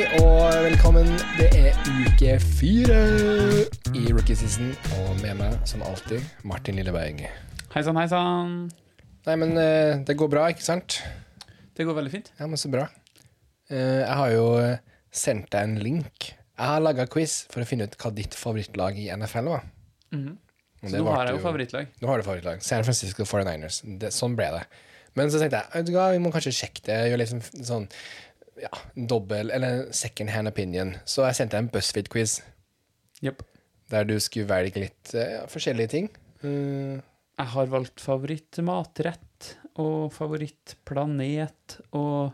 Hei og velkommen. Det er uke fire i rookie season, og med meg som alltid Martin Lilleberg. Hei sann, hei sann. Nei, men eh, det går bra, ikke sant? Det går veldig fint. Ja, men så bra. Eh, Jeg har jo eh, sendt deg en link. Jeg har laga quiz for å finne ut hva ditt favorittlag i NFL var. Mhm. Og Så det nå har varte jeg jo favorittlag. Nå har du favorittlag. San Francisco 49ers. Det, sånn ble det. Men så tenkte jeg vet du hva, vi må kanskje sjekke det. Gjøre litt sånn, sånn ja, dobbel eller second hand opinion. Så jeg sendte deg en BuzzFeed-quiz Yep. der du skulle velge litt eh, ja, forskjellige ting. Eh, Jeg har valgt favorittmatrett og favorittplanet og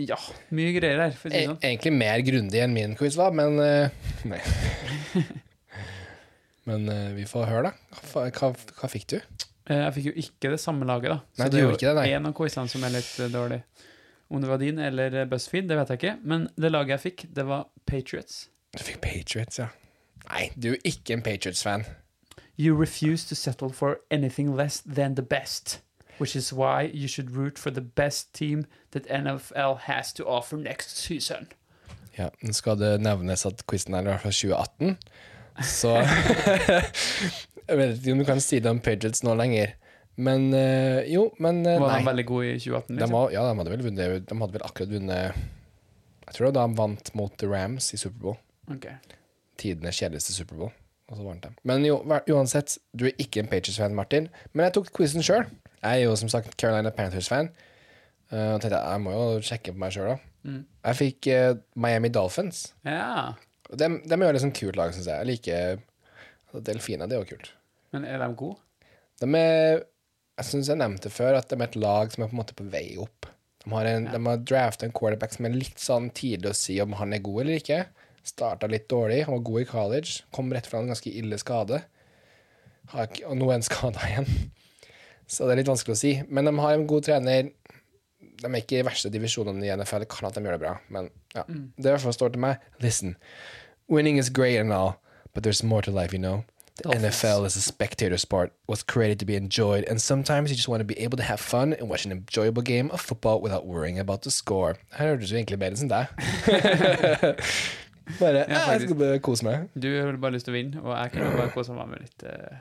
Ja, mye greier her, e sånn. egentlig mer grundig enn min quiz var, men uh, Nei. men uh, vi får høre, da. Hva, hva, hva fikk du? Jeg fikk jo ikke det samme laget, da. Nei, så det er jo en av quizene som er litt dårlig. Om det var din eller BuzzFeed, det vet jeg ikke. Men det laget jeg fikk, det var Patriots. Du fikk Patriots, ja. Nei, du er ikke en Patriots-fan. You refuse to settle for anything less than the best, which is why you should root for the best team that NFL has to offer next season. Ja, Nå skal det nevnes at quizen er fra 2018, så Jeg vet ikke om du kan si det om Patriots nå lenger. Men eh, jo, men eh, Var de veldig gode i 2018? De Liksom? var, ja, de hadde vel vunnet De hadde vel akkurat vunnet Jeg tror da de vant mot The Rams i Superbowl. Ok. Tidenes kjedeligste Superbowl. Og så vant de. Men jo, uansett, du er ikke en Patriots-fan, Martin. Men jeg tok quizen sjøl. Jeg er jo som sagt Carolina Panthers-fan. Uh, tenkte jeg, jeg må jo sjekke på meg sjøl, da. Mm. Jeg fikk uh, Miami Dolphins. Ja. De, de er jo sånn kult lag, syns jeg. Jeg liker Delfiner, det er jo kult. Men er de gode? De er Jeg syns jeg nevnte før at de er et lag som er på en måte på vei opp. De har, en, de har drafta en quarterback som er litt sånn tidlig å si om han er god eller ikke. Starta litt dårlig, han var god i college. Kom rett fra en ganske ille skade. Har ikke, og nå er han skada igjen. Så det er litt vanskelig å si. Men de har en god trener. De er ikke i verste divisjonene i NFL. Det kan at de gjør det bra, men ja. Det i hvert fall står til meg. Listen. Winning is great and all, but there's more to life, you know. The Dolphins. NFL is a spectator sport, was created to be enjoyed, and sometimes you just want to be able to have fun and watch an enjoyable game of football without worrying about the score. Her hørtes du egentlig bedre enn deg. bare, Ja, ja, jeg skulle kose meg. Du har bare lyst til å vinne, og jeg kunne bare kose meg med litt uh,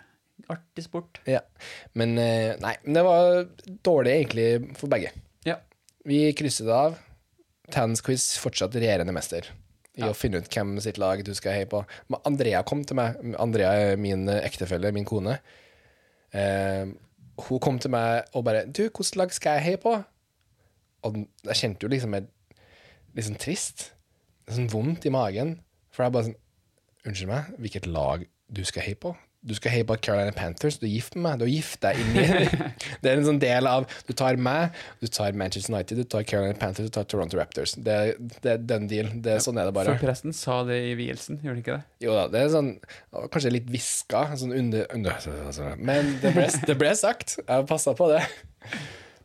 artig sport. Ja. Men uh, nei, det var dårlig egentlig for begge. Ja. Vi krysset av. Tans quiz fortsatt regjerende mester i Ja. å finne ut hvem sitt lag du skal heie på. Men Andrea kom til meg. Andrea er min ektefelle, min kone. Eh, hun kom til meg og bare 'Du, hvilket lag skal jeg heie på?' Og jeg kjente jo liksom litt sånn trist. Sånn vondt i magen. For jeg bare sånn Unnskyld meg, hvilket lag du skal heie på? Du skal heie på Carolina Panthers, du er gift med meg. Du er gift deg inn i Det er en sånn del av Du tar meg, du tar Manchester United, du tar Carolina Panthers, du tar Toronto Raptors. Det, det er den deal. Det, er sånn er det bare. Forresten sa det i vielsen, gjorde han ikke det? Jo da, det er sånn Kanskje litt hviska, sånn under, under Men det ble, det ble sagt. Jeg har passa på det.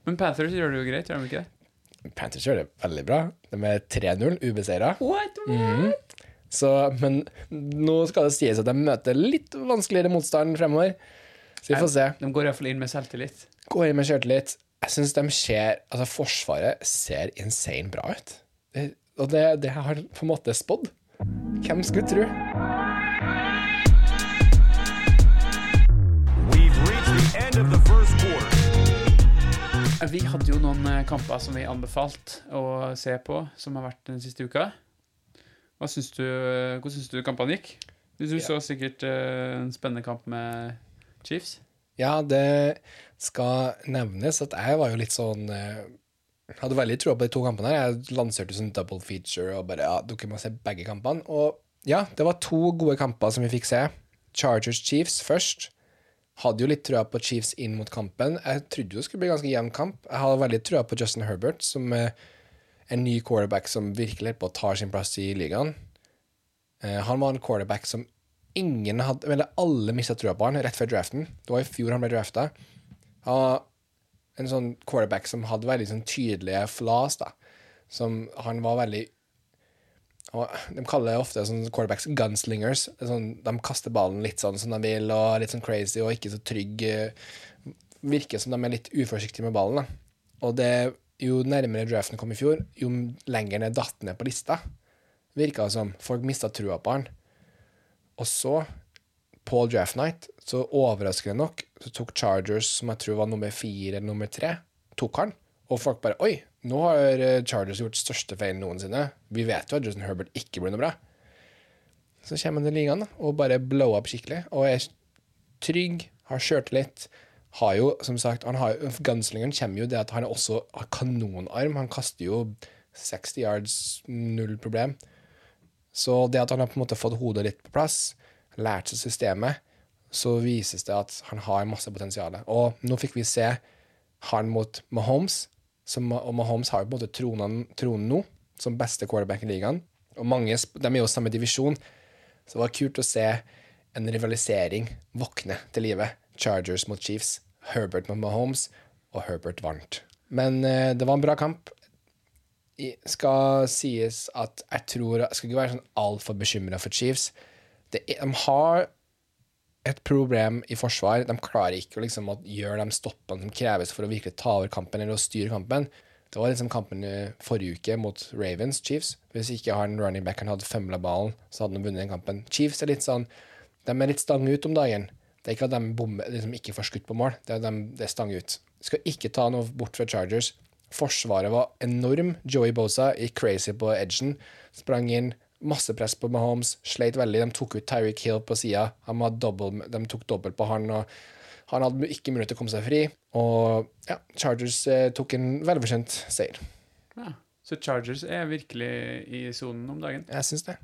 Men Panthers gjør det jo greit, gjør de ikke det? Panthers gjør det veldig bra. De er 3-0, ubeseira. What? Mhm. Så, men nå skal det sies at de møter litt vanskeligere motstand fremover. Så vi får se. De går iallfall inn med selvtillit. Går inn med selvtillit. Jeg syns de ser Altså, Forsvaret ser insane bra ut. Det, og det, det har på en måte spådd. Hvem skulle tro? We've reached the end of the first quarter. Vi hadde jo noen eh, kamper som vi anbefalte å se på, som har vært den siste uka. Hva syns du, hvordan syns du kampene gikk? Du, Ja. så sikkert eh, en spennende kamp med Chiefs. Ja, det skal nevnes at jeg var jo litt sånn eh, Hadde veldig troa på de to kampene. her Jeg lanserte sånn double feature og bare ja, dere må se begge kampene. Og ja, det var to gode kamper som vi fikk se. Chargers Chiefs først. Hadde jo litt trua på Chiefs inn mot kampen. Jeg trodde jo det skulle bli ganske jevn kamp. Jeg hadde veldig trua på Justin Herbert, som er en ny quarterback som virkelig på å ta sin plass i ligaen. Eh, han var en quarterback som ingen hadde Eller alle mista trua på han rett før draften. Det var i fjor han ble drafta. En sånn quarterback som hadde veldig sånn tydelige flas, da. Som han var veldig De kaller det ofte sånn quarterbacks gunslingers. Er Sånn, de kaster ballen litt sånn som de vil, og litt sånn crazy og ikke så trygg. eh, Virker som de er litt uforsiktige med ballen. da. Og det jo nærmere draften kom i fjor, jo lenger ned datt ned på lista. Virka det som. Folk mista trua på han. Og så, på draft night, så overraskende nok, så tok Chargers, som jeg tror var nummer fire eller nummer tre, tok han. Og folk bare Oi, nå har eh, Chargers gjort største feil noensinne. Vi vet jo at Justin Herbert ikke blir noe bra. Så kommer han til ligaen og bare blow up skikkelig. Og er trygg, har sjøltillit. Har jo, som sagt, han har, Gunslingeren kommer jo det at han er også har kanonarm. Han kaster jo 60 yards, null problem. Så det at han har på en måte fått hodet litt på plass, lært seg systemet, så vises det at han har masse potensial. Og nå fikk vi se han mot Mahomes, som, og Mahomes har jo på en måte tronen, tronen nå som beste quarterback i ligaen. Og mange, de er jo samme divisjon, så det var kult å se en rivalisering våkne til livet. Chargers mot Chiefs, Herbert mot Mahomes, og Herbert vant. Men eh, det var en bra kamp i- skal sies at jeg tror Jeg skal ikke være sånn altfor bekymra for Chiefs. Det de har et problem i forsvar. De klarer ikke å liksom, gjøre de stoppene som kreves for å virkelig ta over kampen eller å styre kampen. Det var liksom kampen forrige uke mot Ravens, Chiefs. Hvis ikke han running back han hadde fømla ballen, så hadde de vunnet den kampen. Chiefs er litt sånn De er litt stang ut om dagen. Det er ikke at de bommer, liksom ikke får skutt på mål, det er, at de, det stanger stang ut. Skal ikke ta noe bort fra Chargers. Forsvaret var enorm. Joey Bosa gikk crazy på edgen. Sprang inn. Masse press på Mahomes. Sleit veldig. De tok ut Tyreek Hill på sida. De tok dobbelt på han. og Han hadde ikke mulighet til å komme seg fri. Og ja, Chargers eh, tok en velfortjent seier. Ja. Så Chargers er virkelig i sonen om dagen. Jeg syns det.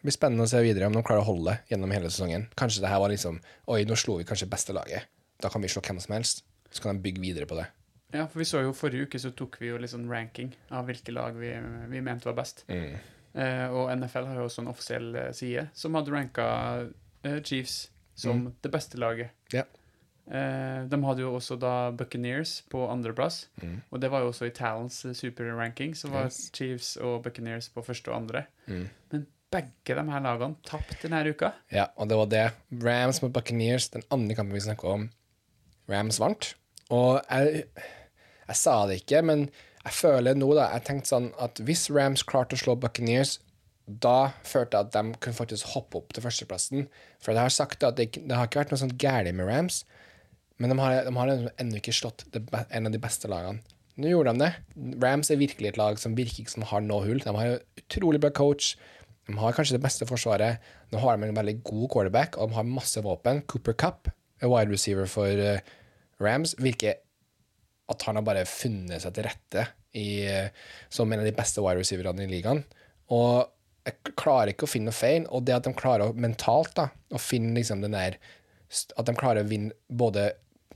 Det blir spennende å se videre om de klarer å holde det gjennom hele sesongen. Kanskje det her var liksom Oi, nå slo vi kanskje beste laget. Da kan vi slå hvem som helst. Så kan de bygge videre på det. Ja, for vi så jo forrige uke så tok vi jo litt sånn ranking av hvilke lag vi, vi mente var best. Eh, og NFL har jo også en offisiell eh, side som hadde ranka eh, Chiefs som det beste laget. Ja. Eh, de hadde jo også da Buccaneers på andreplass, og det var jo også i Talents eh, superranking, så var Yes. Chiefs og Buccaneers på første og andre. Mm. Men begge de her lagene tapt denne uka. Ja, og det var det. Rams mot Buccaneers, den andre kampen vi snakker om. Rams vant. Og jeg, jeg sa det ikke, men jeg føler nå, da Jeg tenkte sånn at hvis Rams klarte å slå Buccaneers, da følte jeg at de kunne faktisk hoppe opp til førsteplassen. For jeg har sagt at det, det har ikke vært noe sånn galt med Rams, men de har, de har ennå ikke slått det, en av de beste lagene. Nå gjorde de det. Rams er virkelig et lag som virker ikke som har noe hull. De har utrolig bra coach. De har kanskje det beste forsvaret. Nå har de en veldig god quarterback, og de har masse våpen. Cooper Cup A wide receiver for eh, Rams. Virker at han har bare funnet seg til rette i, eh, som en av de beste wide receiverne i ligaen. Og jeg klarer ikke å finne noe feil. Og det at de klarer å, mentalt da, å finne liksom den der At de klarer å vinne både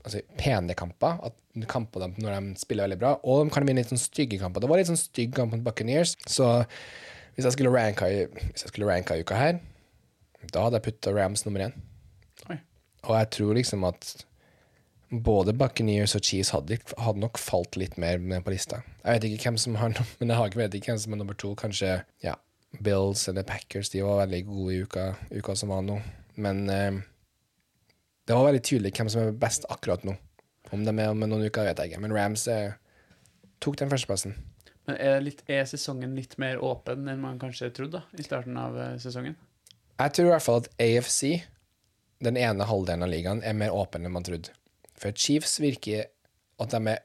altså, pene kamper, at kamper dem når de spiller veldig bra, og de kan vinne litt sånn stygge kamper. Det var litt sånn stygg kamp mot Buccaneers, så hvis jeg skulle ranka i, hvis jeg skulle ranka i uka her, da hadde jeg putta Rams nummer én. Oi. Og jeg tror liksom at både Buccaneers og Cheese hadde, hadde nok falt litt mer på lista. Jeg vet ikke hvem som har Men jeg vet ikke hvem som er nummer to. Kanskje ja, Bills eller Packers. De var veldig gode i uka, uka som var nå. Men eh, det var veldig tydelig hvem som er best akkurat nå. Om de er om noen uker, vet jeg ikke. Men Rams eh, tok den førsteplassen. Er, litt, er sesongen litt mer åpen enn man kanskje trodde i starten av eh, sesongen? Jeg tror i hvert fall at AFC, den ene halvdelen av ligaen, er mer åpen enn man trodde. For Chiefs virker at de er,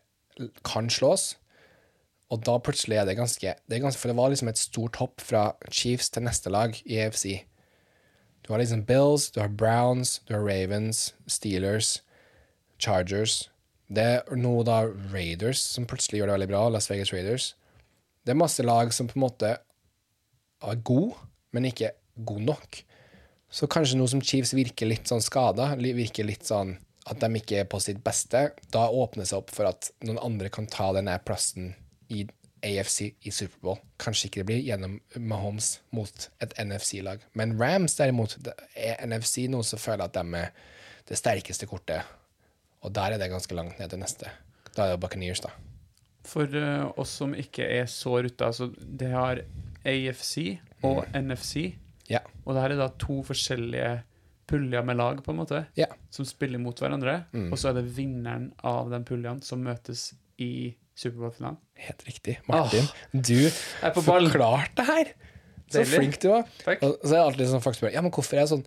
kan slås, og da plutselig er det ganske, det er ganske For det var liksom et stort hopp fra Chiefs til neste lag i AFC. Du har liksom Bills, du har Browns, du har Ravens, Steelers, Chargers. Det er nå da Raiders som plutselig gjør det veldig bra, Las Vegas Raiders. Det er masse lag som på en måte er god, men ikke god nok. Så kanskje noe som Chiefs virker litt sånn skada, virker litt sånn at de ikke er på sitt beste, da åpner det seg opp for at noen andre kan ta denne plassen i AFC i Superbowl. Kanskje ikke det blir gjennom Mahomes mot et NFC-lag. Men Rams derimot, er NFC nå, så føler at de er det sterkeste kortet. Og der er det ganske langt ned til neste. Da er det Buccaneers, da. For uh, oss som ikke er så rutta, så det har AFC og NFC, Ja. og det her er da to forskjellige puljer med lag, på en måte, Ja. som spiller mot hverandre, og så er det vinneren av den puljen som møtes i Superbowl-finalen. Helt riktig. Martin, du på ball. forklarte det her! Så Deilig. flink du var. Takk. Og så er det alltid sånn folk spør Ja, men hvorfor er jeg sånn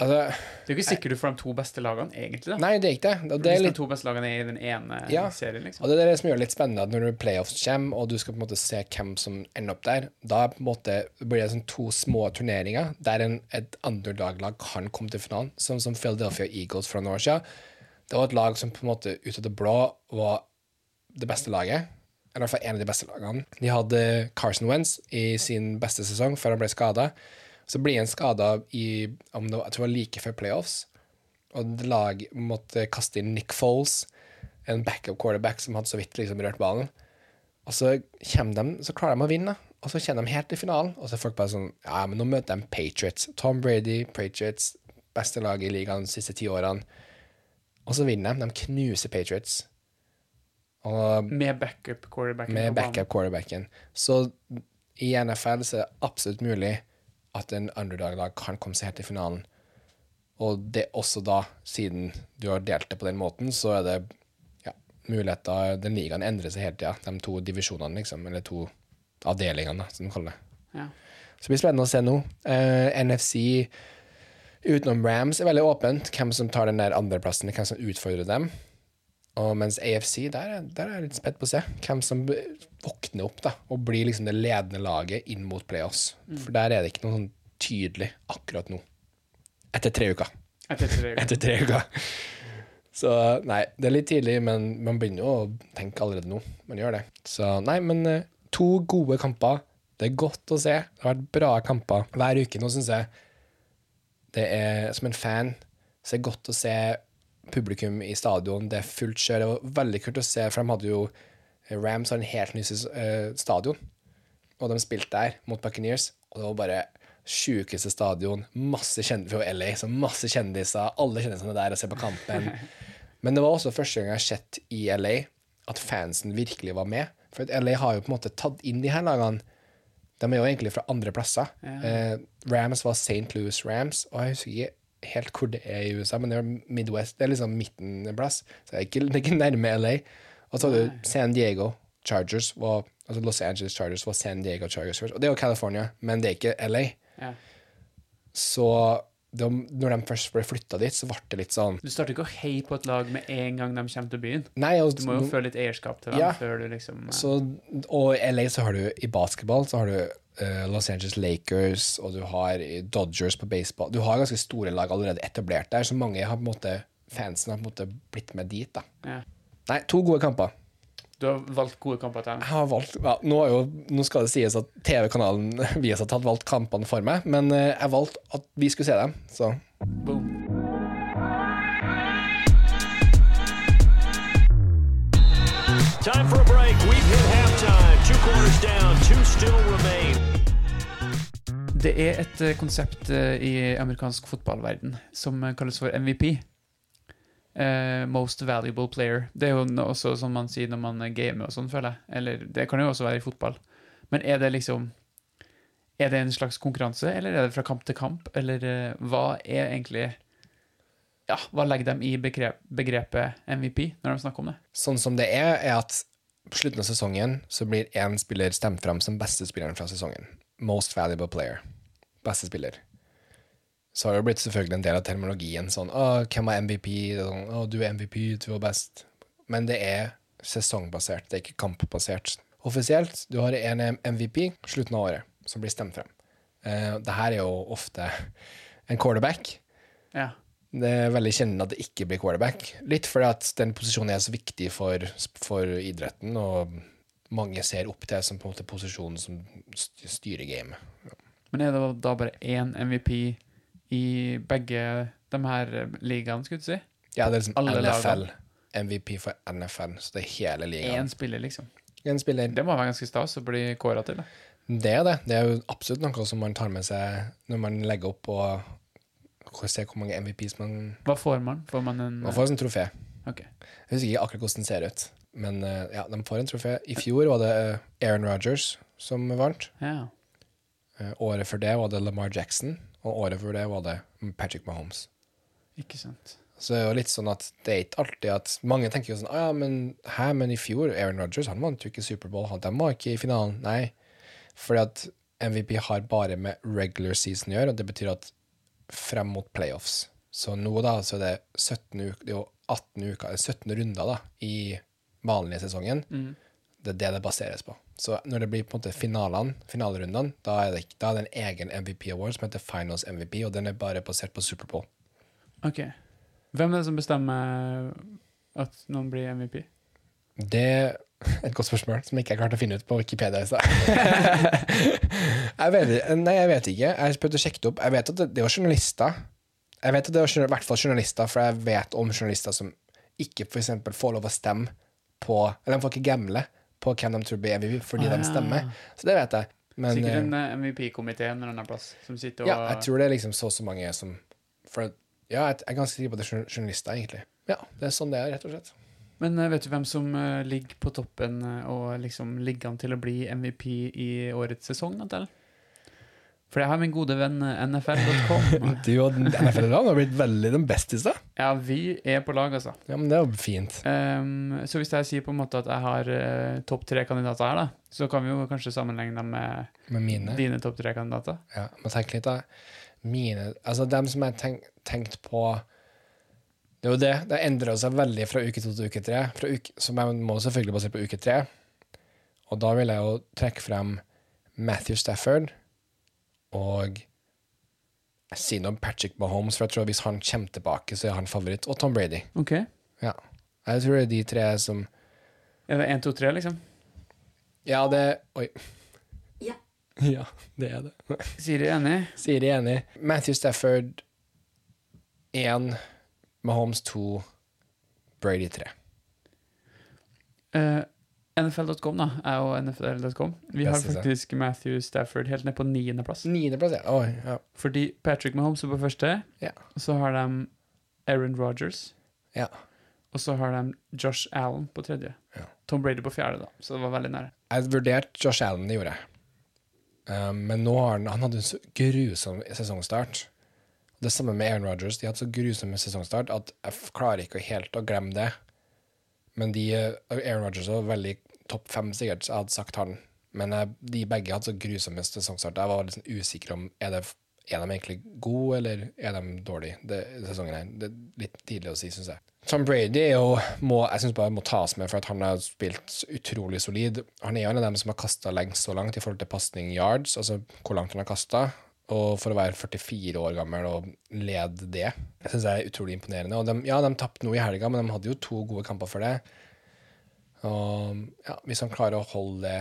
altså, Det er jo ikke sikkert du får de to beste lagene, egentlig. da Nei, det er ikke det. Det Hvis er de litt to beste lagene er i den ene Ja. serien, liksom. Og det er det som gjør det litt spennende, at når playoffs kommer, og du skal på en måte se hvem som ender opp der, da måte blir det sånn to små turneringer der en, et underdog-lag kan komme til finalen, sånn som Philadelphia Eagles for noen år siden. Det var et lag som på en måte ut av det blå var det beste laget, eller i hvert fall en av de beste lagene. De hadde Carson Wentz i sin beste sesong før han ble skada. Så blir han skada i om det jeg tror det var like før playoffs, og lag måtte kaste inn Nick Foles, en backup quarterback som hadde så vidt liksom rørt ballen. Og så, de, så klarer de å vinne, og så kommer de helt til finalen. Og så er folk bare sånn Ja, men nå møter de Patriots. Tom Brady, Patriots, beste lag i ligaen de siste ti årene. Og så vinner de. De knuser Patriots. Og Med backup quarterbacken. med backup quarterbacken. Så i NFL så er det absolutt mulig at en underdog-lag kan komme seg helt til finalen. Og det også da, siden du har delt det på den måten, så er det ja, muligheter Den ligaen endrer seg hele tida, de to divisjonene, liksom. Eller to avdelingene, som de kaller det. Ja. Så det blir spennende å se nå. Eh, NFC utenom Rams er veldig åpent. Hvem som tar den der andreplassen, hvem som utfordrer dem. Og mens AFC, der, er- der er jeg litt spent på å se hvem som våkner opp da, og blir liksom det ledende laget inn mot playoffs. For der er det ikke noe sånn tydelig akkurat nå. Etter tre uker. Etter tre uker. Etter tre uker. Så nei, det er litt tidlig, men man begynner jo å tenke allerede nå. Man gjør det. Så nei, men eh, to gode kamper. Det er godt å se. Det har vært bra kamper hver uke. Nå syns jeg det er Som en fan så er godt å se publikum i stadion. Det er fullt kjør. Det var veldig kult å se, for de hadde jo Rams har en helt ny eh, stadion, og de spilte der mot Buccaneers, og det var bare sjukeste stadion. Masse kjendiser fra LA, så masse kjendiser. Alle kjendisene der og ser på kampen. Men det var også første gang jeg har sett i LA at fansen virkelig var med. For LA har jo på en måte tatt inn de her lagene. De er jo egentlig fra andre plasser. Eh, Rams var St. Louis Rams, og jeg husker ikke helt hvor det er i USA, men det er Midwest. Det er liksom midtenplass, så det er ikke, det er ikke nærme LA. Og så har du San Diego Chargers, var, altså Los Angeles Chargers var San Diego Chargers først. Og det er jo California, men det er ikke LA. Ja. Så de, når de først ble flytta dit, så ble det litt sånn Du starter ikke å heie på et lag med en gang de kommer til byen. Nei, og, Du må jo føle litt eierskap til dem Ja. før du liksom eh, Så, og i LA så har du i basketball så har du uh, Los Angeles Lakers, og du har Dodgers på baseball. Du har ganske store lag allerede etablert der, så mange har på en måte fansen har på en måte blitt med dit. da. ja. Nei, to gode kamper. Du har valgt gode kamper til. Jeg har valgt, ja, nå, er jo, nå skal det sies at TV-kanalen Viasat hadde valgt kampene for meg, men eh, jeg valgte at vi skulle se dem. Så Boom. Time for a break. We've hit halftime. Two quarters down. Two still remain. Det er et eh, konsept eh, i amerikansk fotballverden som kalles for MVP. Eh, most valuable player. Det er jo også som man sier når man gamer og sånn, føler jeg. Eller det kan jo også være i fotball. Men er det liksom Er det en slags konkurranse, eller er det fra kamp til kamp? Eller uh, hva er egentlig Ja, hva legger de i begrep, begrepet MVP når de snakker om det? sånn som det er, er at på slutten av sesongen så blir én spiller stemt fram som beste spilleren fra sesongen. Most valuable player. Beste spiller. Så har det blitt selvfølgelig en del av terminologien sånn Å, hvem er MVP? Er Sånn, Å, du er MVP, du var best. Men det er sesongbasert, det er ikke kampbasert. Offisielt, du har en MVP slutten av året som blir stemt frem. Uh, det her er jo ofte en quarterback. Ja. Det er veldig kjennende at det ikke blir quarterback. Litt fordi at den posisjonen er så viktig for, for idretten, og mange ser opp til som på en måte posisjonen som styrer gamet. Men er det da bare én MVP i begge de her eh, ligaene, skulle du si? Ja, det er liksom Alle NFL. lagene. MVP for NFL, så det er hele Én ligaen. spiller, liksom. En spiller. Det må være ganske stas å bli kåra til. Da. Det er det. Det er jo absolutt noe som man tar med seg når man legger opp og ser hvor mange MVPs man Hva får man? Får man en Man får en trofé. Ok. Jeg husker ikke akkurat hvordan den ser ut, men eh, ja, de får en trofé. I fjor var det eh, Aaron Rodgers som vant. Ja. Året før det var det Lamar Jackson, og året før det var det Patrick Mahomes. Ikke sant. Så det er jo litt sånn at det er ikke alltid at Mange tenker jo sånn ah, ja, men, Hæ, men i fjor, Aaron Rodgers han vant jo ikke Superbowl. Han de var ikke i finalen. Nei. Fordi at MVP har bare med regular season å gjøre, og det betyr at frem mot playoffs Så nå, da, så er det 17 uker Det er jo 18 uker, 17 runder, da, i vanlige sesongen. Det er det det baseres på. Så når det blir på en måte finalene, finalerundene, da er det, da er det en egen MVP Award som heter Finals MVP, og den er bare basert på Superbowl. Ok. Hvem er det som bestemmer at noen blir MVP? Det er et godt spørsmål som jeg ikke klarte klart å finne ut på Wikipedia i stad. jeg vet, nei, jeg vet ikke. Jeg har prøvd å sjekke det opp. Jeg vet at det, det var journalister. Jeg vet at det var i hvert fall journalister, for jeg vet om journalister som ikke for får lov å stemme på Eller de får ikke gamble på hvem de tror blir MVP fordi Ah, de stemmer. Så det vet jeg. Men Sikkert eh, en eh, MVP-komité en eller annen plass som sitter og ja, jeg tror det er liksom så og så mange som for, Ja, jeg er ganske sikker på at det er journalister, egentlig. Ja, det er sånn det er, rett og slett. Men eh, vet du hvem som eh, ligger på toppen eh, og liksom ligger an til å bli MVP i årets sesong? Natal? For jeg har min gode venn eh, NFL.com. Du og NFL-erne har blitt veldig den besteste. ja, vi er på lag, altså. Ja, men det er jo fint. Um, så hvis jeg sier på en måte at jeg har uh, topp tre kandidater her, da, så kan vi jo kanskje sammenligne dem med Med mine. dine topp tre kandidater. Ja, må tenke litt, da. Mine Altså, dem som jeg tenk, tenkt på Det er jo det. Det endrer seg veldig fra uke to til uke tre. Fra uke, som jeg må selvfølgelig basere på uke tre. Og da vil jeg jo trekke frem Matthew Stafford og Jeg sier noe om Patrick Mahomes, for jeg tror hvis han kommer tilbake, så er han favoritt. Og Tom Brady. Ok. Ja. Jeg tror det er de tre som Er det én, to, tre, liksom? Ja, det Oi. Ja. Ja, det er det. Siri er enig? Siri er enig. Matthew Stafford én, Mahomes to, Brady tre. Eh, NFL.com, da. er jo NFL.com. Vi har faktisk Matthew Stafford helt ned på niendeplass. Niendeplass, ja. Oi, ja. Fordi Patrick Mahomes er på første, Ja. så har de Aaron Rodgers, ja. og så har de Josh Allen på tredje. Ja. Tom Brady på fjerde, da. Så det var veldig nære. Jeg vurderte Josh Allen, det gjorde jeg. Um, men nå har han, han hadde en så grusom sesongstart. Det samme med Aaron Rodgers. De hadde så grusom sesongstart at jeg klarer ikke helt å glemme det. Men de, eh, Aaron Rodgers var veldig topp fem, sikkert, så jeg hadde sagt han. Men de begge hadde så grusomme sesongstarter. Jeg var sånn usikker om er, det, er de egentlig gode, eller er de dårlige det, sesongen her. Det er litt tidlig å si, syns jeg. Tom Brady jo, må, jeg synes bare må tas med for at han har spilt utrolig solid. Han er jo en av dem som har kasta lengst så langt i forhold til pasning yards, altså hvor langt han har kasta. Og for å være 44 år gammel og lede det, jeg synes jeg er utrolig imponerende. Og de, ja, de tapte noe i helga, men de hadde jo to gode kamper for det. Og ja, hvis han klarer å holde det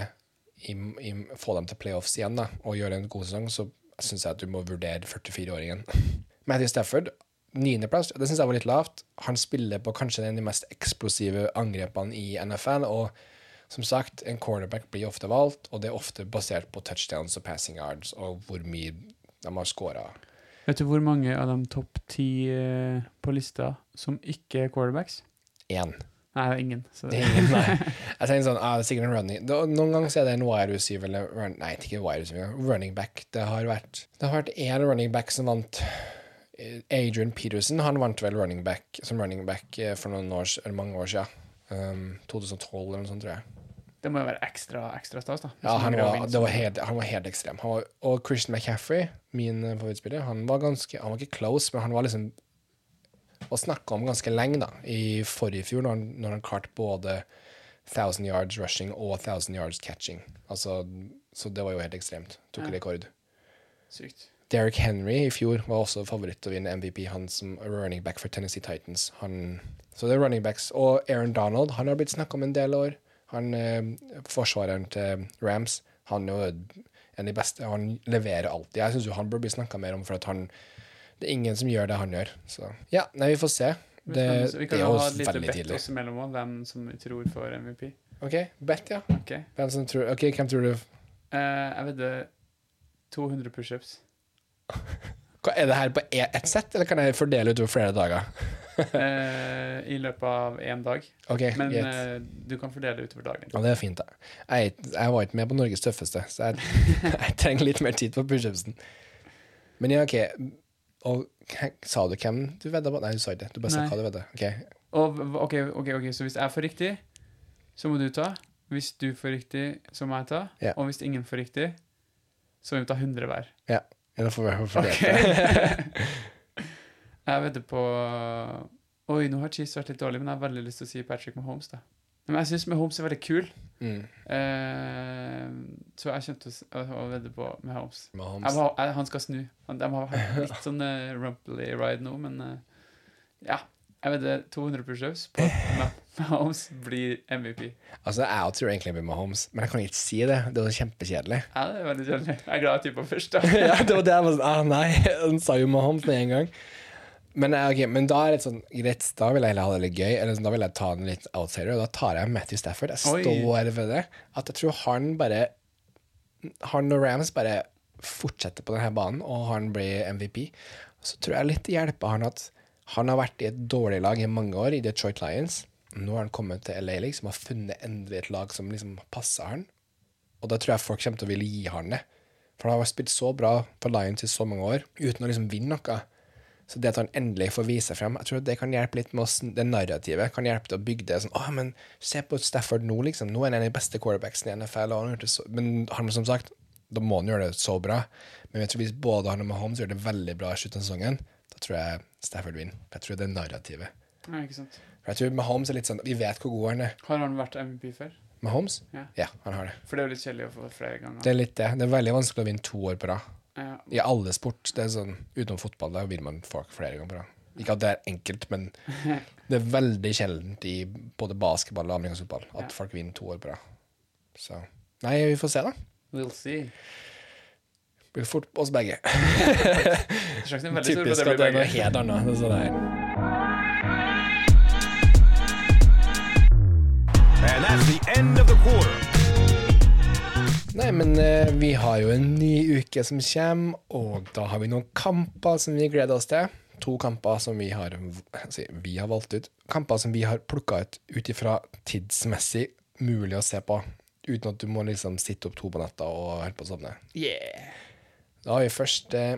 i, i, få dem til playoffs igjen da, og gjøre en god sesong, så syns jeg at du må vurdere 44-åringen. Matthew Stafford, niendeplass, det syns jeg var litt lavt. Han spiller på kanskje en av de mest eksplosive angrepene i NFL, og som sagt, en cornerback blir ofte valgt, og det er ofte basert på touchdowns og passing yards, og hvor mye de har skåra. Vet du hvor mange av de topp ti eh, på lista som ikke er quarterbacks? Én. Nei, det er ingen. Så Det er ingen, nei. Jeg tenker sånn, ah, det er sikkert en running det, Noen ganger er det en wide receiver eller run, Nei, ikke wide receiver, running back. Det har vært Det har vært én running back som vant eh, Adrian Peterson han vant vel running back som running back eh, for noen år, mange år siden. Um, 2012 eller noe sånt, tror jeg. Det må jo være ekstra, ekstra stas, da. Ja, han var, det var helt, han var helt ekstrem. Var, og Christian McCaffrey, min eh, favorittspiller, han var ganske Han var ikke close, men han var liksom Og snakka om ganske lenge, da, i forrige fjor, når han, når han klarte både 1000 yards rushing og 1000 yards catching. Altså, så det var jo helt ekstremt. Tok Ja. rekord. Sykt. Derrick Henry i fjor var også favoritt til å vinne MVP, han som running back for Tennessee Titans. Han, så det er running backs. Og Aaron Donald han har blitt snakka om en del år. Han eh, Forsvareren til Rams. Han er jo en av de beste. Han leverer alltid. Jeg syns han bør bli snakka mer om, for han det er ingen som gjør det han gjør. Så ja, nei, vi får se. Det, vi kan, vi det er jo veldig ha Vi kan ha litt bett oss imellom hvem som vi tror får MVP. OK, bet, ja. Ok, Hvem som tror, ok, hvem tror du Uh, Jeg vedder 200 pushups. Er det her på e- ett sett, eller kan jeg fordele utover flere dager? Eh, I løpet av én dag. Okay, Men eh, du kan fordele utover dagen. Ja, det er fint, da. Jeg, jeg var ikke med på Norges tøffeste, så jeg, jeg trenger litt mer tid på pushupsen. Men ja, OK. Og sa du hvem du vedda på? Nei, du sa ikke det. Du bare sa hva du vedda. Okay. Og, okay, ok, ok, Så hvis jeg får riktig, så må du ta. Hvis du får riktig, så må jeg ta. Ja. Og hvis ingen får riktig, så må vi ta 100 hver. Ja. Da får vi fordelt det. jeg vedder på Oi, nå har Chiefs vært litt dårlig, men jeg har veldig lyst til å si Patrick Mahomes. da Men jeg syns Mahomes er veldig kul, Mm. Uh, så jeg kommer til å å, vedde på Mahomes. Mahomes. må, jeg, han skal snu. Han, de har hatt litt sånn uh, rumply ride nå, men uh, ja. Jeg vedder 200 pushups på at Mahomes blir MVP. Altså, jeg tror egentlig jeg blir Mahomes, men jeg kan ikke si det. Det var kjempekjedelig. Ja, det er veldig kjedelig. Jeg er glad jeg tippa først, da. ja, det var det jeg var sånn ah, Nei, han sa jo Mahomes med en gang. Men, okay, men da er det sånn greit, da vil jeg heller ha det litt gøy. Eller sånn, Da vil jeg ta en litt outsider, og da tar jeg Matthew Stafford. Jeg Oi. står ved det. At jeg tror han bare Han og Rams bare fortsetter på denne banen, og han blir MVP. Så tror jeg litt hjelper han at han har vært i et dårlig lag i mange år, i Detroit Lions. Nå har han kommet til LA, liksom, har funnet endelig et lag som liksom passer han. Og da tror jeg folk kommer til å ville gi han det. For han har spilt så bra for Lions i så mange år, uten å liksom vinne noe. Så det at han endelig får vise frem, jeg tror det kan hjelpe litt med oss, det narrativet. Kan hjelpe til å bygge det sånn Å, men se på Stafford nå, liksom. Nå er han en av de beste quarterbacksene i NFL. Og han har gjort det så, men han, som sagt, da må han gjøre det så bra. Men jeg tror hvis både han og Mahomes gjør det veldig bra i slutten av sesongen, da tror jeg Stafford vinner. Jeg tror det er narrativet. Nei, ikke sant. For jeg tror Mahomes er litt sånn Vi vet hvor god han er. Har han vært MVP før? Mahomes? Ja. han har det. For det er jo litt kjedelig å få flere ganger. Det er litt det. Det er veldig vanskelig å vinne to år på rad. Ja. I alle sport. Det er sånn, utenom fotball, da vil man folk flere ganger Da. Ikke at det er enkelt, men det er veldig sjeldent i både basketball og amerikansk fotball at Ja. folk vinner to år på rad. Så Nei, vi får se, da. We'll see. Det blir fort på oss begge. Typisk at det er noe helt annet. Det er sånn. And that's the end of the quarter. Nei, men eh, vi har jo en ny uke som kommer, og da har vi noen kamper som vi gleder oss til. To kamper som vi har, altså, vi har valgt ut. Kamper som vi har plukka ut ut ifra tidsmessig mulig å se på, uten at du må liksom sitte opp to på natta og holde på å sovne. Yeah. Da har vi først eh,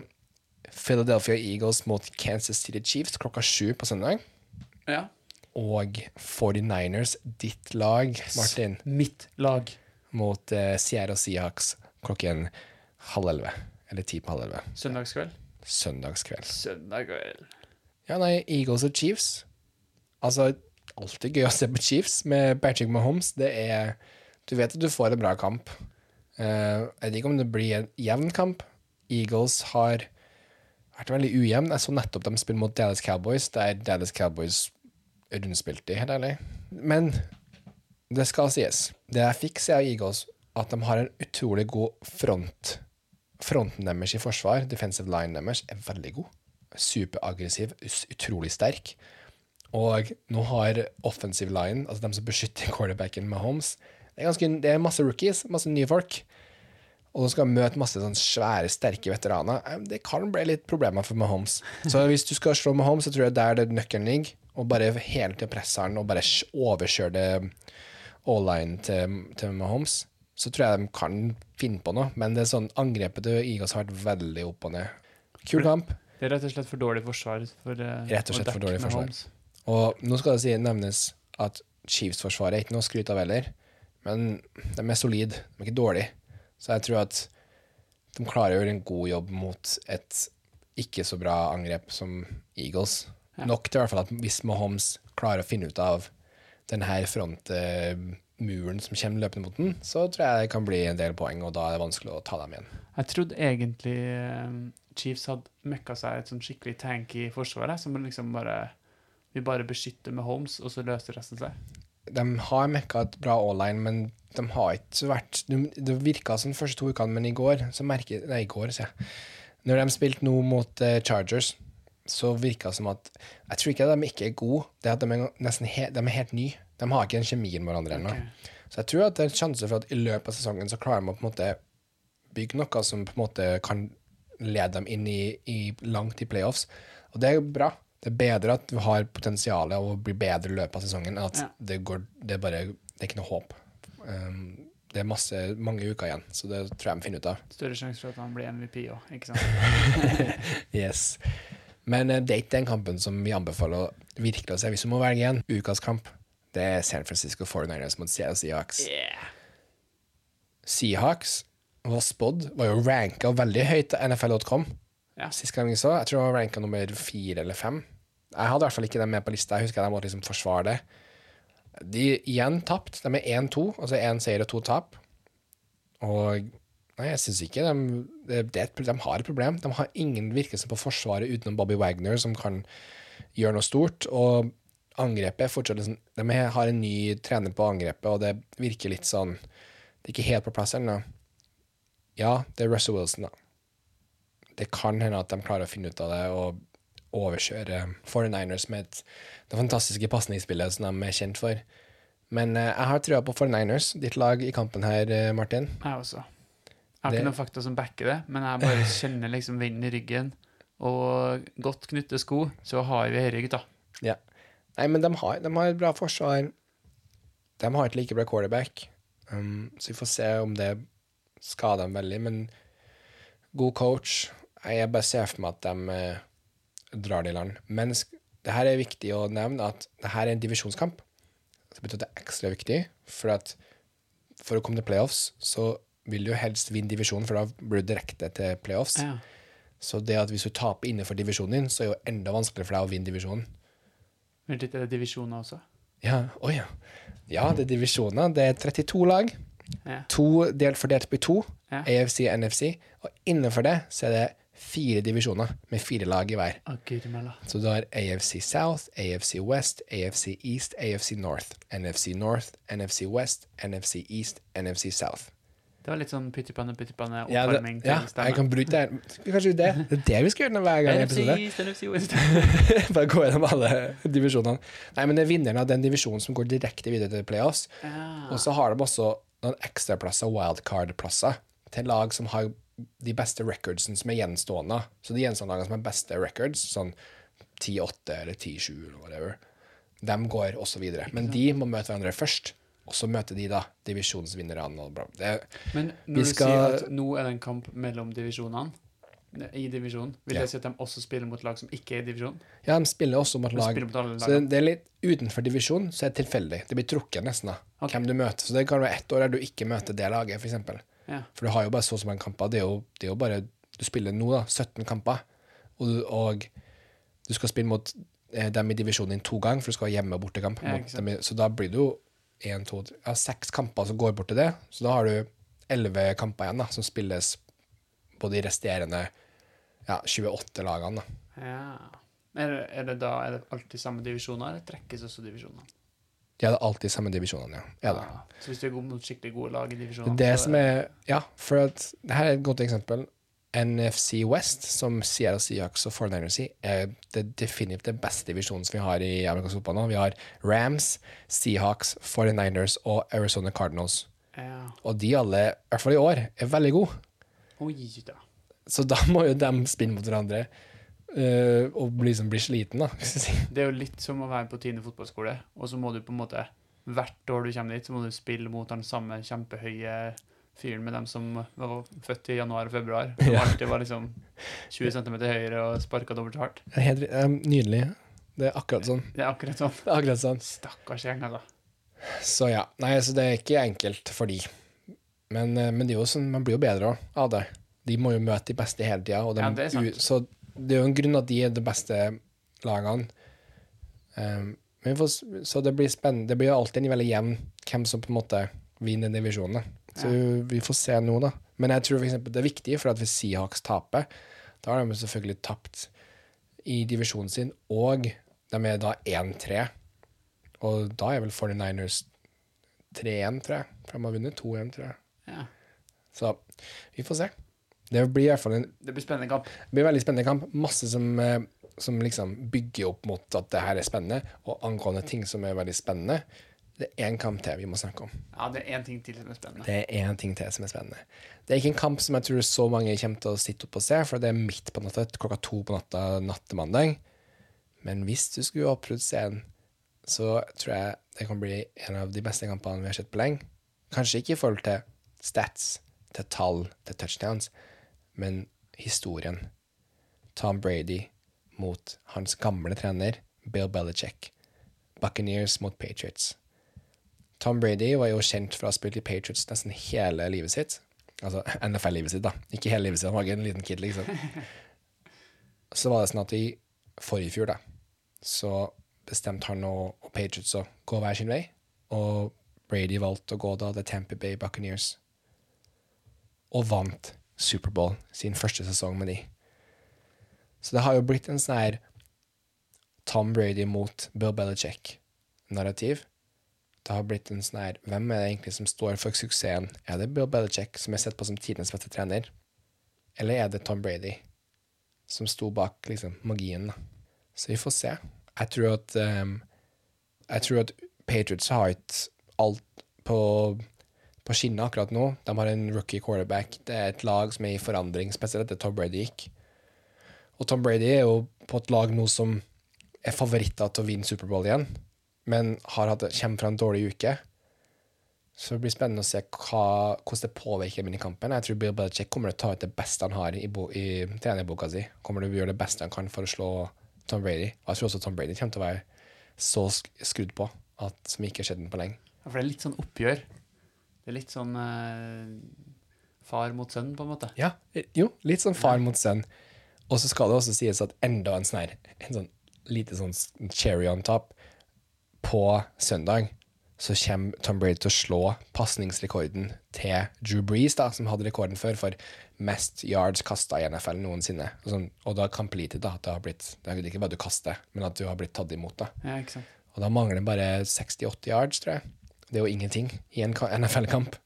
Philadelphia Eagles mot Kansas City Chiefs klokka sju på søndag. Ja. Og 49ers, ditt lag, Martin, Mitt lag. Mot eh, Sierra Seahawks klokken halv elleve. Eller ti på halv elleve. Søndagskveld. Søndagskveld. Søndagskveld. Ja, nei, Eagles og Chiefs. Altså, alltid gøy å se på Chiefs med Patrick Mahomes. Det er Du vet at du får en bra kamp. Uh, jeg vet ikke om det blir en jevn kamp. Eagles har vært veldig ujevn. Jeg så nettopp de spille mot Dallas Cowboys, der Dallas Cowboys rundspilte, helt ærlig. Men det skal sies. Det jeg fikk se av Eagles, at de har en utrolig god front. Fronten deres i forsvar, defensive line deres, er veldig god. Superaggressiv, utrolig sterk. Og nå har offensive line, altså de som beskytter quarterbacken med Holmes, det er, ganske, det er masse rookies, masse nye folk. Og de skal møte masse sånn svære, sterke veteraner. Eh, Det kan bli litt problemer for Mahomes. Så hvis du skal slå Mahomes, så tror jeg der det nøkkelen ligger. Og bare hele tiden presse han og bare overkjøre det all-line til, til Mahomes. Så tror jeg de kan finne på noe. Men det er sånn angrepet til Eagles har vært veldig opp og ned. Kul kamp. Det er rett og slett for dårlig forsvar. For, eh, Rett og slett for dårlig forsvar. Mahomes. Og nå skal det si, nevnes at Chiefs-forsvaret er ikke noe å skryte av heller, men de er solide, de er ikke dårlige. Så jeg tror at de klarer å gjøre en god jobb mot et ikke så bra angrep som Eagles. Ja. Nok til i hvert fall at hvis Mahomes klarer å finne ut av denne frontmuren som kommer løpende mot den, så tror jeg det kan bli en del poeng, og da er det vanskelig å ta dem igjen. Jeg trodde egentlig eh, Chiefs hadde møkka seg et sånn skikkelig tanky forsvar, forsvaret, som liksom bare Vi bare beskytter med Holmes, og så løser resten seg. de har møkka et bra all-line, men de har ikke vært Det virka som de første to ukene, men i går så merker Nei, i går, sier jeg. Når de spilte nå mot eh, Chargers, så virka det som at Jeg tror ikke at de ikke er gode, det er at de er nesten he, de er helt nye. De har ikke den kjemien med hverandre ennå. Okay. Så jeg tror at det er en sjanse for at i løpet av sesongen så klarer de å på en måte bygge noe som på en måte kan lede dem inn i, i langt i playoffs. Og det er bra. Det er bedre at du har potensial og blir bedre i løpet av sesongen, enn at Ja. det går Det er bare Det er ikke noe håp. Um, det er masse, mange uker igjen, så det tror jeg de finner ut av. Større sjanse for at han blir MVP òg, ikke sant? Yes. Men eh, det er ikke den kampen som vi anbefaler å virkelig å se. Hvis du må velge en ukas kamp, det er San Francisco 49ers mot Seattle Seahawks. Yeah. Seahawks var spådd, var jo ranka veldig høyt av NFL.com. Ja. Sist gang vi så, jeg tror det var ranka nummer fire eller fem. Jeg hadde i hvert fall ikke dem med på lista. Jeg husker jeg måtte liksom forsvare det. De igjen tapt. De er 1-2, altså én seier og to tap. Og nei, jeg syns ikke de, et, de har et problem. De har ingen virkelse på forsvaret utenom Bobby Wagner, som kan gjøre noe stort. Og angrepet fortsatt liksom De har en ny trener på angrepet, og det virker litt sånn Det er ikke helt på plass ennå. Ja, det er Russell Wilson, da. Det kan hende at de klarer å finne ut av det og overkjøre 49ers med et, det fantastiske pasningsspillet som de er kjent for. Men eh, jeg har trua på 49ers, ditt lag i kampen her, eh, Martin. Jeg også. Jeg har Det- ikke noen fakta som backer det, men jeg bare kjenner liksom vinden i ryggen. Og godt knytte sko, så har vi dette, gutta. Ja. Nei, men de har, de har et bra forsvar. De har et like bra quarterback. Um, så vi får se om det skader dem veldig. Men god coach. Jeg bare ser for meg at de eh, drar det i land. Men det her er viktig å nevne at det her er en divisjonskamp. Det betyr at det er ekstra viktig, for at for å komme til playoffs, så vil du helst vinne divisjonen, for da blir du direkte til playoffs. Ja. Så det at hvis du taper innenfor divisjonen din, så er det jo enda vanskeligere for deg å vinne divisjonen. Vent litt, er det divisjoner også? Ja, å ja. Ja, det er divisjoner. Det er 32 lag. Ja. To delt fordelt på to. Ja. AFC og NFC. Og innenfor det så er det fire divisjoner med fire lag i hver. Oh. Så du har AFC South, AFC West, AFC East, AFC North, NFC North, NFC West, NFC East, NFC South. Det var litt sånn pyttipanne, pyttipanne, Ja, det, oppvarming ja til jeg kan bruke det. Kanskje det? Det er det vi skal gjøre hver gang episode. Bare gå gjennom alle divisjonene. Nei, men det er vinneren av den divisjonen som går direkte videre til playoffs. Ja. Og så har de også noen ekstraplasser, wildcard-plasser, til lag som har de beste recordsene som er gjenstående. Så de gjenstående lagene som har beste records, sånn 10-8 eller 10-7 eller whatever, de går også videre. Men de må møte hverandre først, og så møter de da divisjonsvinnerne. Men når du sier at nå er det en kamp mellom divisjonene, i divisjonen, vil Ja. det si at de også spiller mot lag som ikke er i divisjonen? ja, de spiller også mot lag mot Så det er litt utenfor divisjon, så er det tilfeldig. Det blir trukket nesten, da. okay. Hvem du møter. Så det kan være ett år der du ikke møter det laget, f.eks. Ja. For du har jo bare så og så mange kamper. Det er jo, det er jo bare Du spiller nå, da, 17 kamper, og du, og du skal spille mot eh, dem i divisjonen din to ganger, for du skal ha hjemme- og bortekamp. Ja, så da blir du jo en, to, ja, seks kamper som går bort til det. Så da har du elleve kamper igjen da, som spilles på de resterende ja, 28 lagene. da. Ja. Er det, er det da er det alltid samme divisjoner, eller trekkes også divisjonene? De er alltid samme divisjonene, ja. ja. Så hvis du er god mot skikkelig gode lag i Det divisjonene det som er Ja, for at det her er et godt eksempel. NFC West, som Sierra Seahawks og 49ers i, er det definitivt det beste divisjonen som vi har i amerikansk fotball nå. Vi har Rams, Seahawks, 49ers og Arizona Cardinals. Ja. Og de alle, i hvert fall i år, er veldig gode. Oi da. Så da må jo de spinne mot hverandre uh, og liksom bli sliten, da. Det er jo litt som å være på Tine fotballskole, og så må du på en måte Hvert år du kommer dit, så må du spille mot den samme kjempehøye fyren med dem som var født i januar og februar. Som Ja. alltid var liksom 20 cm høyere og sparka dobbelt så hardt. Helt, um, nydelig. Det er akkurat sånn. Det er akkurat sånn. Det er akkurat sånn. Stakkars gjeng, da. Så ja, nei, så det er ikke enkelt for de. Men, eh, men det er jo sånn, man blir jo bedre av det. De må jo møte de beste hele tida. de- Ja, det er sant. Så det er jo en grunn at de er de beste lagene. Um, får, så det blir spennende. Det blir jo alltid en veldig jevn hvem som på en måte vinner divisjonen. Så vi får se nå, da. Men jeg tror for eksempel det er viktig, for at hvis Seahawks taper, da har de selvfølgelig tapt i divisjonen sin, og de er da 1-3. Og da er vel 49ers 3-1, tror jeg. For de har vunnet 2-1, tror jeg. Ja. Så vi får se. Det blir i hvert fall en Det blir spennende kamp. det blir veldig spennende kamp. Masse som, eh, som liksom bygger opp mot at det her er spennende, og angående ting som er veldig spennende. Det er én kamp til vi må snakke om. Ja, det er én ting til som er spennende. Det er én ting til som er spennende. Det er ikke en kamp som jeg tror så mange kommer til å sitte opp og se, for det er midt på natta, klokka to på natta natt til mandag. Men hvis du skulle oppbrutt scenen, så tror jeg det kan bli en av de beste kampene vi har sett på lenge. Kanskje ikke i forhold til stats, til tall, til touchdowns, men historien. Tom Brady mot hans gamle trener Bill Belichick. Buccaneers mot Patriots. Tom Brady var jo kjent for å ha spilt i Patriots nesten hele livet sitt. Altså NFL-livet sitt, da. Ikke hele livet sitt, han var ikke en liten kid, liksom. Så var det sånn at i forrige fjor, da, så bestemte han og, og Patriots å gå hver sin vei. Og Brady valgte å gå da til Tampa Bay Buccaneers. Og vant Superbowl sin første sesong med de. Så det har jo blitt en sånn her Tom Brady mot Bill Belichick-narrativ. Det har blitt en sånn her Hvem er det egentlig som står for suksessen? Er det Bill Belichick, som er sett på som tidenes beste trener? Eller er det Tom Brady, som sto bak liksom magien? Så vi får se. Jeg tror at um, Jeg tror at Patriots har ikke alt på, på skinnet akkurat nå. De har en rookie quarterback. Det er et lag som er i forandring, spesielt etter Tom Brady gikk. Og Tom Brady er jo på et lag nå som er favoritter til å vinne Superbowl igjen, men har hatt, kommer fra en dårlig uke. Så det blir spennende å se hva, hvordan det påvirker minikampen. Jeg tror Bill Belichick kommer til å ta ut det beste han har i, bo, i trenerboka si. Kommer til å gjøre det beste han kan for å slå Tom Brady. Og jeg tror også Tom Brady kommer til å være så skrudd på at, som ikke har skjedd på lenge. Ja, for det er litt sånn oppgjør. Det er litt sånn eh, far mot sønn, på en måte. Ja, jo, litt sånn far mot sønn. Og så skal det også sies at enda en sånn her, en sånn lite sånn cherry on top på søndag, så kommer Tom Brady til å slå pasningsrekorden til Drew Brees, da, som hadde rekorden før for mest yards kasta i NFL noensinne. Og, sånn, og da completed, da, at det har blitt Det er ikke bare du kaster, men at du har blitt tatt imot, da. Ja. Og da mangler det bare 68 yards, tror jeg. Det er jo ingenting i en NFL-kamp.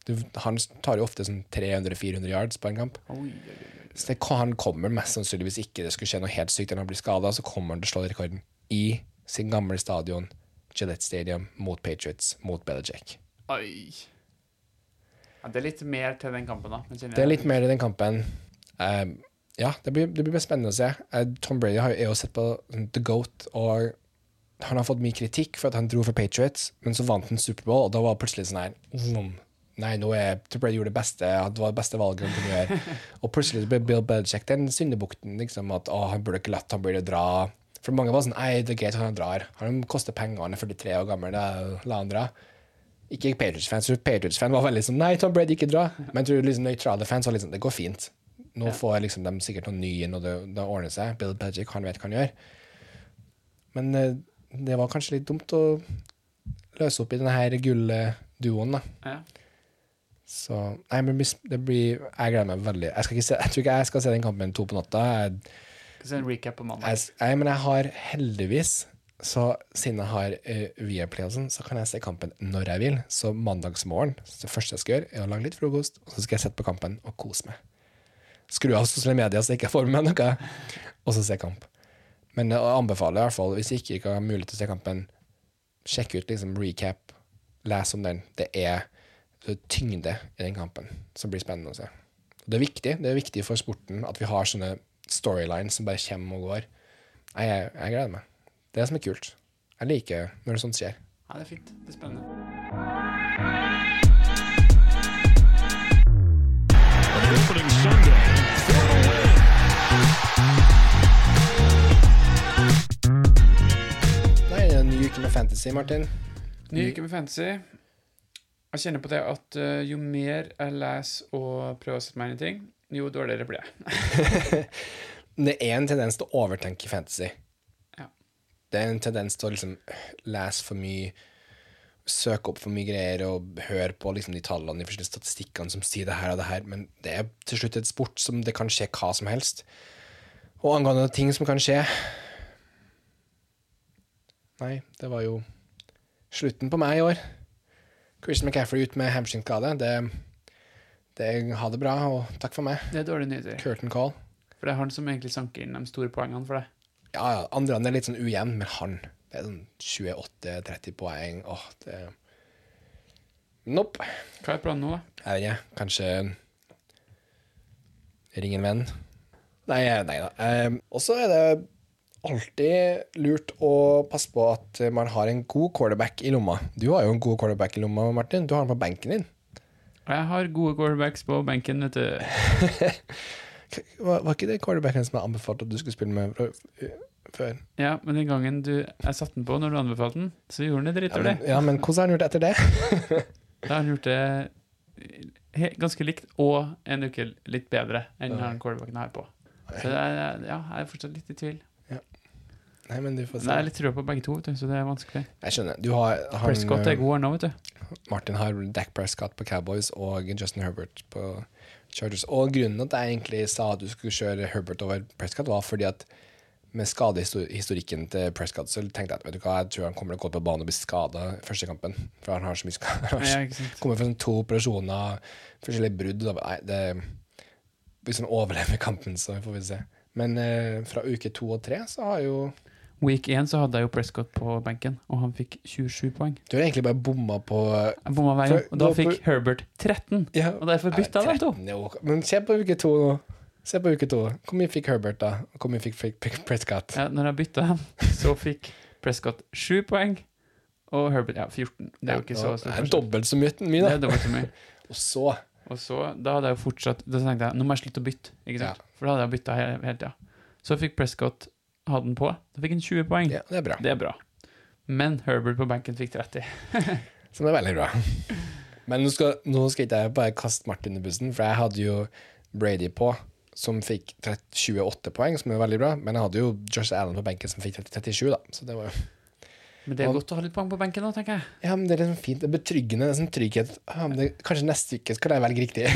Han tar jo ofte sånn 300-400 yards på en kamp. Oi, oi, oi. Så det, han kommer mest sannsynligvis ikke det skulle skje noe helt sykt eller han blir skada, så kommer han til å slå rekorden i sin gamle stadion, Gillette Stadium, mot Patriots, mot Belichick. Oi. Ja, det er litt mer til den kampen, da. Det er litt mer i den kampen. Um, ja, det blir, det blir spennende å se. Uh, Tom Brady har, jo sett på The Goat, og han har fått mye kritikk for at han dro for Patriots, men så vant han Superbowl, og da var det plutselig sånn her vroom. Nei, nå er Tom Brady gjorde det beste, det var det beste valget han kunne gjøre. og plutselig ble Bill Belichick den syndebukten, liksom, at å, han burde ikke latt Tom Brady dra. For mange var sånn Nei, det er greit at han drar. Han koster penger, han er 43 år gammel, da la han dra. Ikke Patriots-fans. Jeg Patriots-fan var veldig sånn Nei, Tom Brady, ikke dra. Men jeg tror liksom nøytrale fans var liksom Det går fint. Nå får liksom de sikkert noen nye når det, det ordner seg. Bill Patrick, han vet hva han gjør. Men eh, det var kanskje litt dumt å løse opp i denne her gullduoen, da. Ja. Så Nei, men det blir- Jeg gleder meg veldig. Jeg, se, jeg tror ikke jeg skal se den kampen to på natta. Jeg, Se en recap på mandag. jeg, jeg, men jeg har heldigvis så siden jeg har uh, Viaplay og sånn, så kan jeg se kampen når jeg vil. Så mandagsmorgen, det første jeg skal gjøre, er å lage litt frokost, og så skal jeg sette på kampen og kose meg. Skru av sosiale medier så jeg ikke får med meg noe, og så se kamp. Men jeg anbefaler i hvert fall, hvis ikke dere har mulighet til å se kampen, sjekk ut liksom recap, les om den. Det er tyngde i den kampen som blir spennende å se. Det er viktig det er viktig for sporten at vi har sånne storylines som bare kommer og går. Nei, jeg, jeg gleder meg. Det er det som er kult. Jeg liker når det sånt skjer. Ja, det er fint. Det er spennende. Nei, det en ny uke med fantasy, Martin. Ny uke med fantasy. Jeg kjenner på det at eh, jo mer jeg leser og prøver å sette meg inn i ting, jo dårligere blir jeg. Det er en tendens til å overtenke fantasy. Ja. Det er en tendens til å liksom lese for mye, søke opp for mye greier og høre på liksom de tallene, de forskjellige statistikkene som sier det her og det her, men det er til slutt et sport som det kan skje hva som helst. Og angående ting som kan skje Nei, det var jo slutten på meg i år. Christian McCaffrey ut med hamstringskade. Det, det Ha det bra, og takk for meg. Det er dårlige nyheter. Curtain call. For det er han som egentlig sanker inn de store poengene for deg. Ja, ja, andre er litt sånn ujevn, men han Det er sånn 28-30 poeng. Åh, det Nope. Hva er planen nå, da? Jeg vet ikke. Kanskje ringe en venn. Nei, nei da. Um, og så er det alltid lurt å passe på at man har en god quarterback i lomma. Du har jo en god quarterback i lomma, Martin. Du har han på benken din. Jeg har gode quarterbacks på benken, vet du. Var, var ikke det quarterbacken som jeg anbefalte at du skulle spille med før? Ja, men den gangen du, jeg satte den på når du anbefalte den, så gjorde han det Ja drittdårlig. men, ja, men hvordan har han gjort det etter det? Da har han gjort det ganske likt, og en uke litt bedre enn Ja. han quarterbacken har på. Så det er, ja, jeg er fortsatt litt i tvil. Nei, men du får se. jeg er litt trua på begge to, vet du, så det er vanskelig. Jeg skjønner. Du har han, Prescott er eh, god nå, vet du. Martin har Dak Prescott på Cowboys og Justin Herbert på Chargers. Og grunnen til at jeg egentlig sa at du skulle kjøre Herbert over Prescott, var fordi at med skadehistorikken til Prescott, så tenkte jeg at vet du hva, jeg tror han kommer til å gå på banen og bli skada første kampen. For han har så mye skader. Ja. Kommer fra sånn to operasjoner, forskjellige brudd. Nei, det Hvis han overlever kampen, så får vi se. Men eh, fra uke to og tre så har jo Week 1 så hadde jeg jo Prescott på benken, og han fikk 27 poeng. Du har egentlig bare bomma på Jeg bomma hver gang, og da da- fikk Herbert 13. ja, Og derfor bytta jeg dem to. 13. Men se på uke to nå. Se på uke to. Hvor mye fikk Herbert, da? Og Hvor mye fikk, fikk, Prescott? Ja, når jeg bytta dem, så fikk Prescott 7 poeng, og Herbert ja, 14. Det er jo ikke så det er dobbelt så mye, mye Det da. er dobbelt så mye. Og så Og så, da hadde jeg jo fortsatt Da tenkte jeg, nå må jeg slutte å bytte, ikke sant? For da hadde jeg bytta hele, hele tida. Så fikk Prescott ha den på. Da fikk han 20 poeng. Ja, det er bra. Det er bra. Men Herbert på benken fikk 30. Som er veldig bra. Men nå skal, nå skal ikke jeg bare kaste Martin i bussen, for jeg hadde jo Brady på, som fikk 28 poeng, som er veldig bra. Men jeg hadde jo Josh Allen på benken, som fikk 30 37, da. Så det var jo Men det er Og- godt å ha litt poeng på benken nå, tenker jeg. Ja, men det er liksom fint. Det er betryggende. Det er sånn trygghet. Ja, men det, kanskje neste uke skal jeg velge riktig.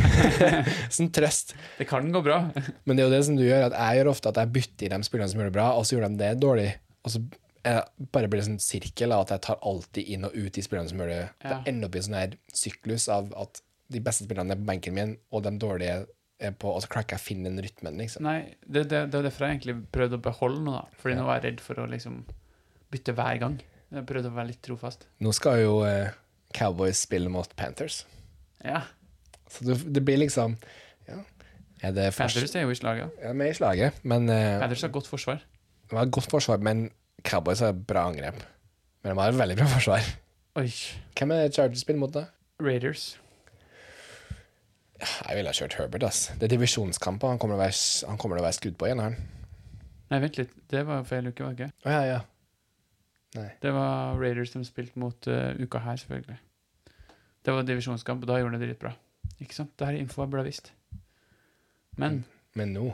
sånn trøst. Det kan gå bra. Men det er jo det som du gjør, at jeg gjør ofte at jeg bytter i de spillerne som gjør det bra, og så gjør de det dårlig. Og så jeg bare blir det sånn sirkel av at jeg tar alltid inn og ut de spillerne som gjør det. Ja. Det ender opp i en sånn her syklus av at de beste spillerne er på benken min, og de dårlige er på Og så klarer ikke jeg å finne den rytmen, liksom. Nei, det, det, det er derfor jeg egentlig prøvde å beholde noe, da. Fordi Ja. nå var jeg redd for å liksom bytte hver gang. Jeg prøvde å være litt trofast. Nå skal jo eh, Cowboys spille mot Panthers, Ja. så det, det blir liksom Ja. Er det Panthers er jo i slaget. Ja, med i slaget, men eh, Panthers har godt forsvar. De har godt forsvar, men Cowboys har bra angrep. Men de har et veldig bra forsvar. Oi. Hvem er Chargers spiller mot, da? Raiders. Jeg ville ha kjørt Herbert. ass. Det er divisjonskamper. Han kommer til å være, skudd på igjen. Nei, vent litt. Det var feil uke, var det ikke? Oh, ja, ja. Nei. Det var Raiders som spilte mot uh, uka her, selvfølgelig. Det var divisjonskamp, og da gjorde de det dritbra. Ikke sant? Det her er info jeg burde ha visst. Men Men nå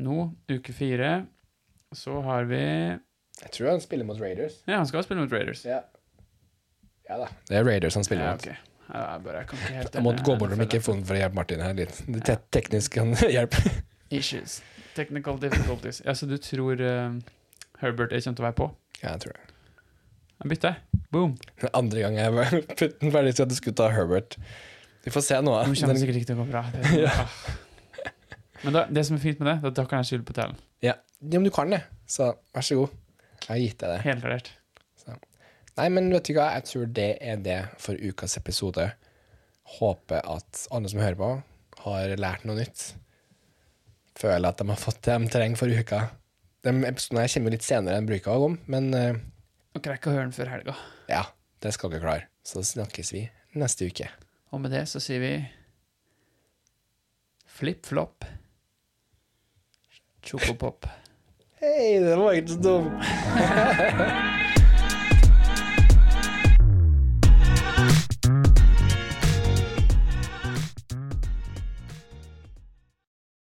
nå, uke fire, så har vi Jeg tror han spiller mot Raiders. Ja, han skal spille mot Raiders. Ja. Ja da. Det er Raiders han spiller Ja, mot. ok. Ja, jeg, bare, jeg kan ikke helt Jeg måtte gå bort om mikrofonen for å hjelpe Martin her litt. Det te teknisk kan hjelpe. Issues. Technical difficulties. Ja, så du tror uh, Herbert er kommer til å være på? Ja, jeg tror det. Jeg bytter. Boom. Andre gang jeg putter putt den ferdig, så at du skulle ta Herbert. Vi får se nå. Nå kommer sikkert ikke til å gå bra. Det, ja. Men da, det som er fint med det, da, da kan jeg skylde på tellen. ja. ja, men du kan det. Så vær så god. Jeg har gitt deg det. Helt klart. Nei, men vet du hva, jeg tror det er det for ukas episode. Håper at alle som hører på, har lært noe nytt. Føler at de har fått det de trenger for uka. De episodene her kommer litt senere enn bruker å komme, men eh, Nå rekker å høre den før helga. ja, det skal vi klare. Så snakkes vi neste uke. Og med det så sier vi flipp-flopp. Chocopop. Hei, det var ikke så dumt.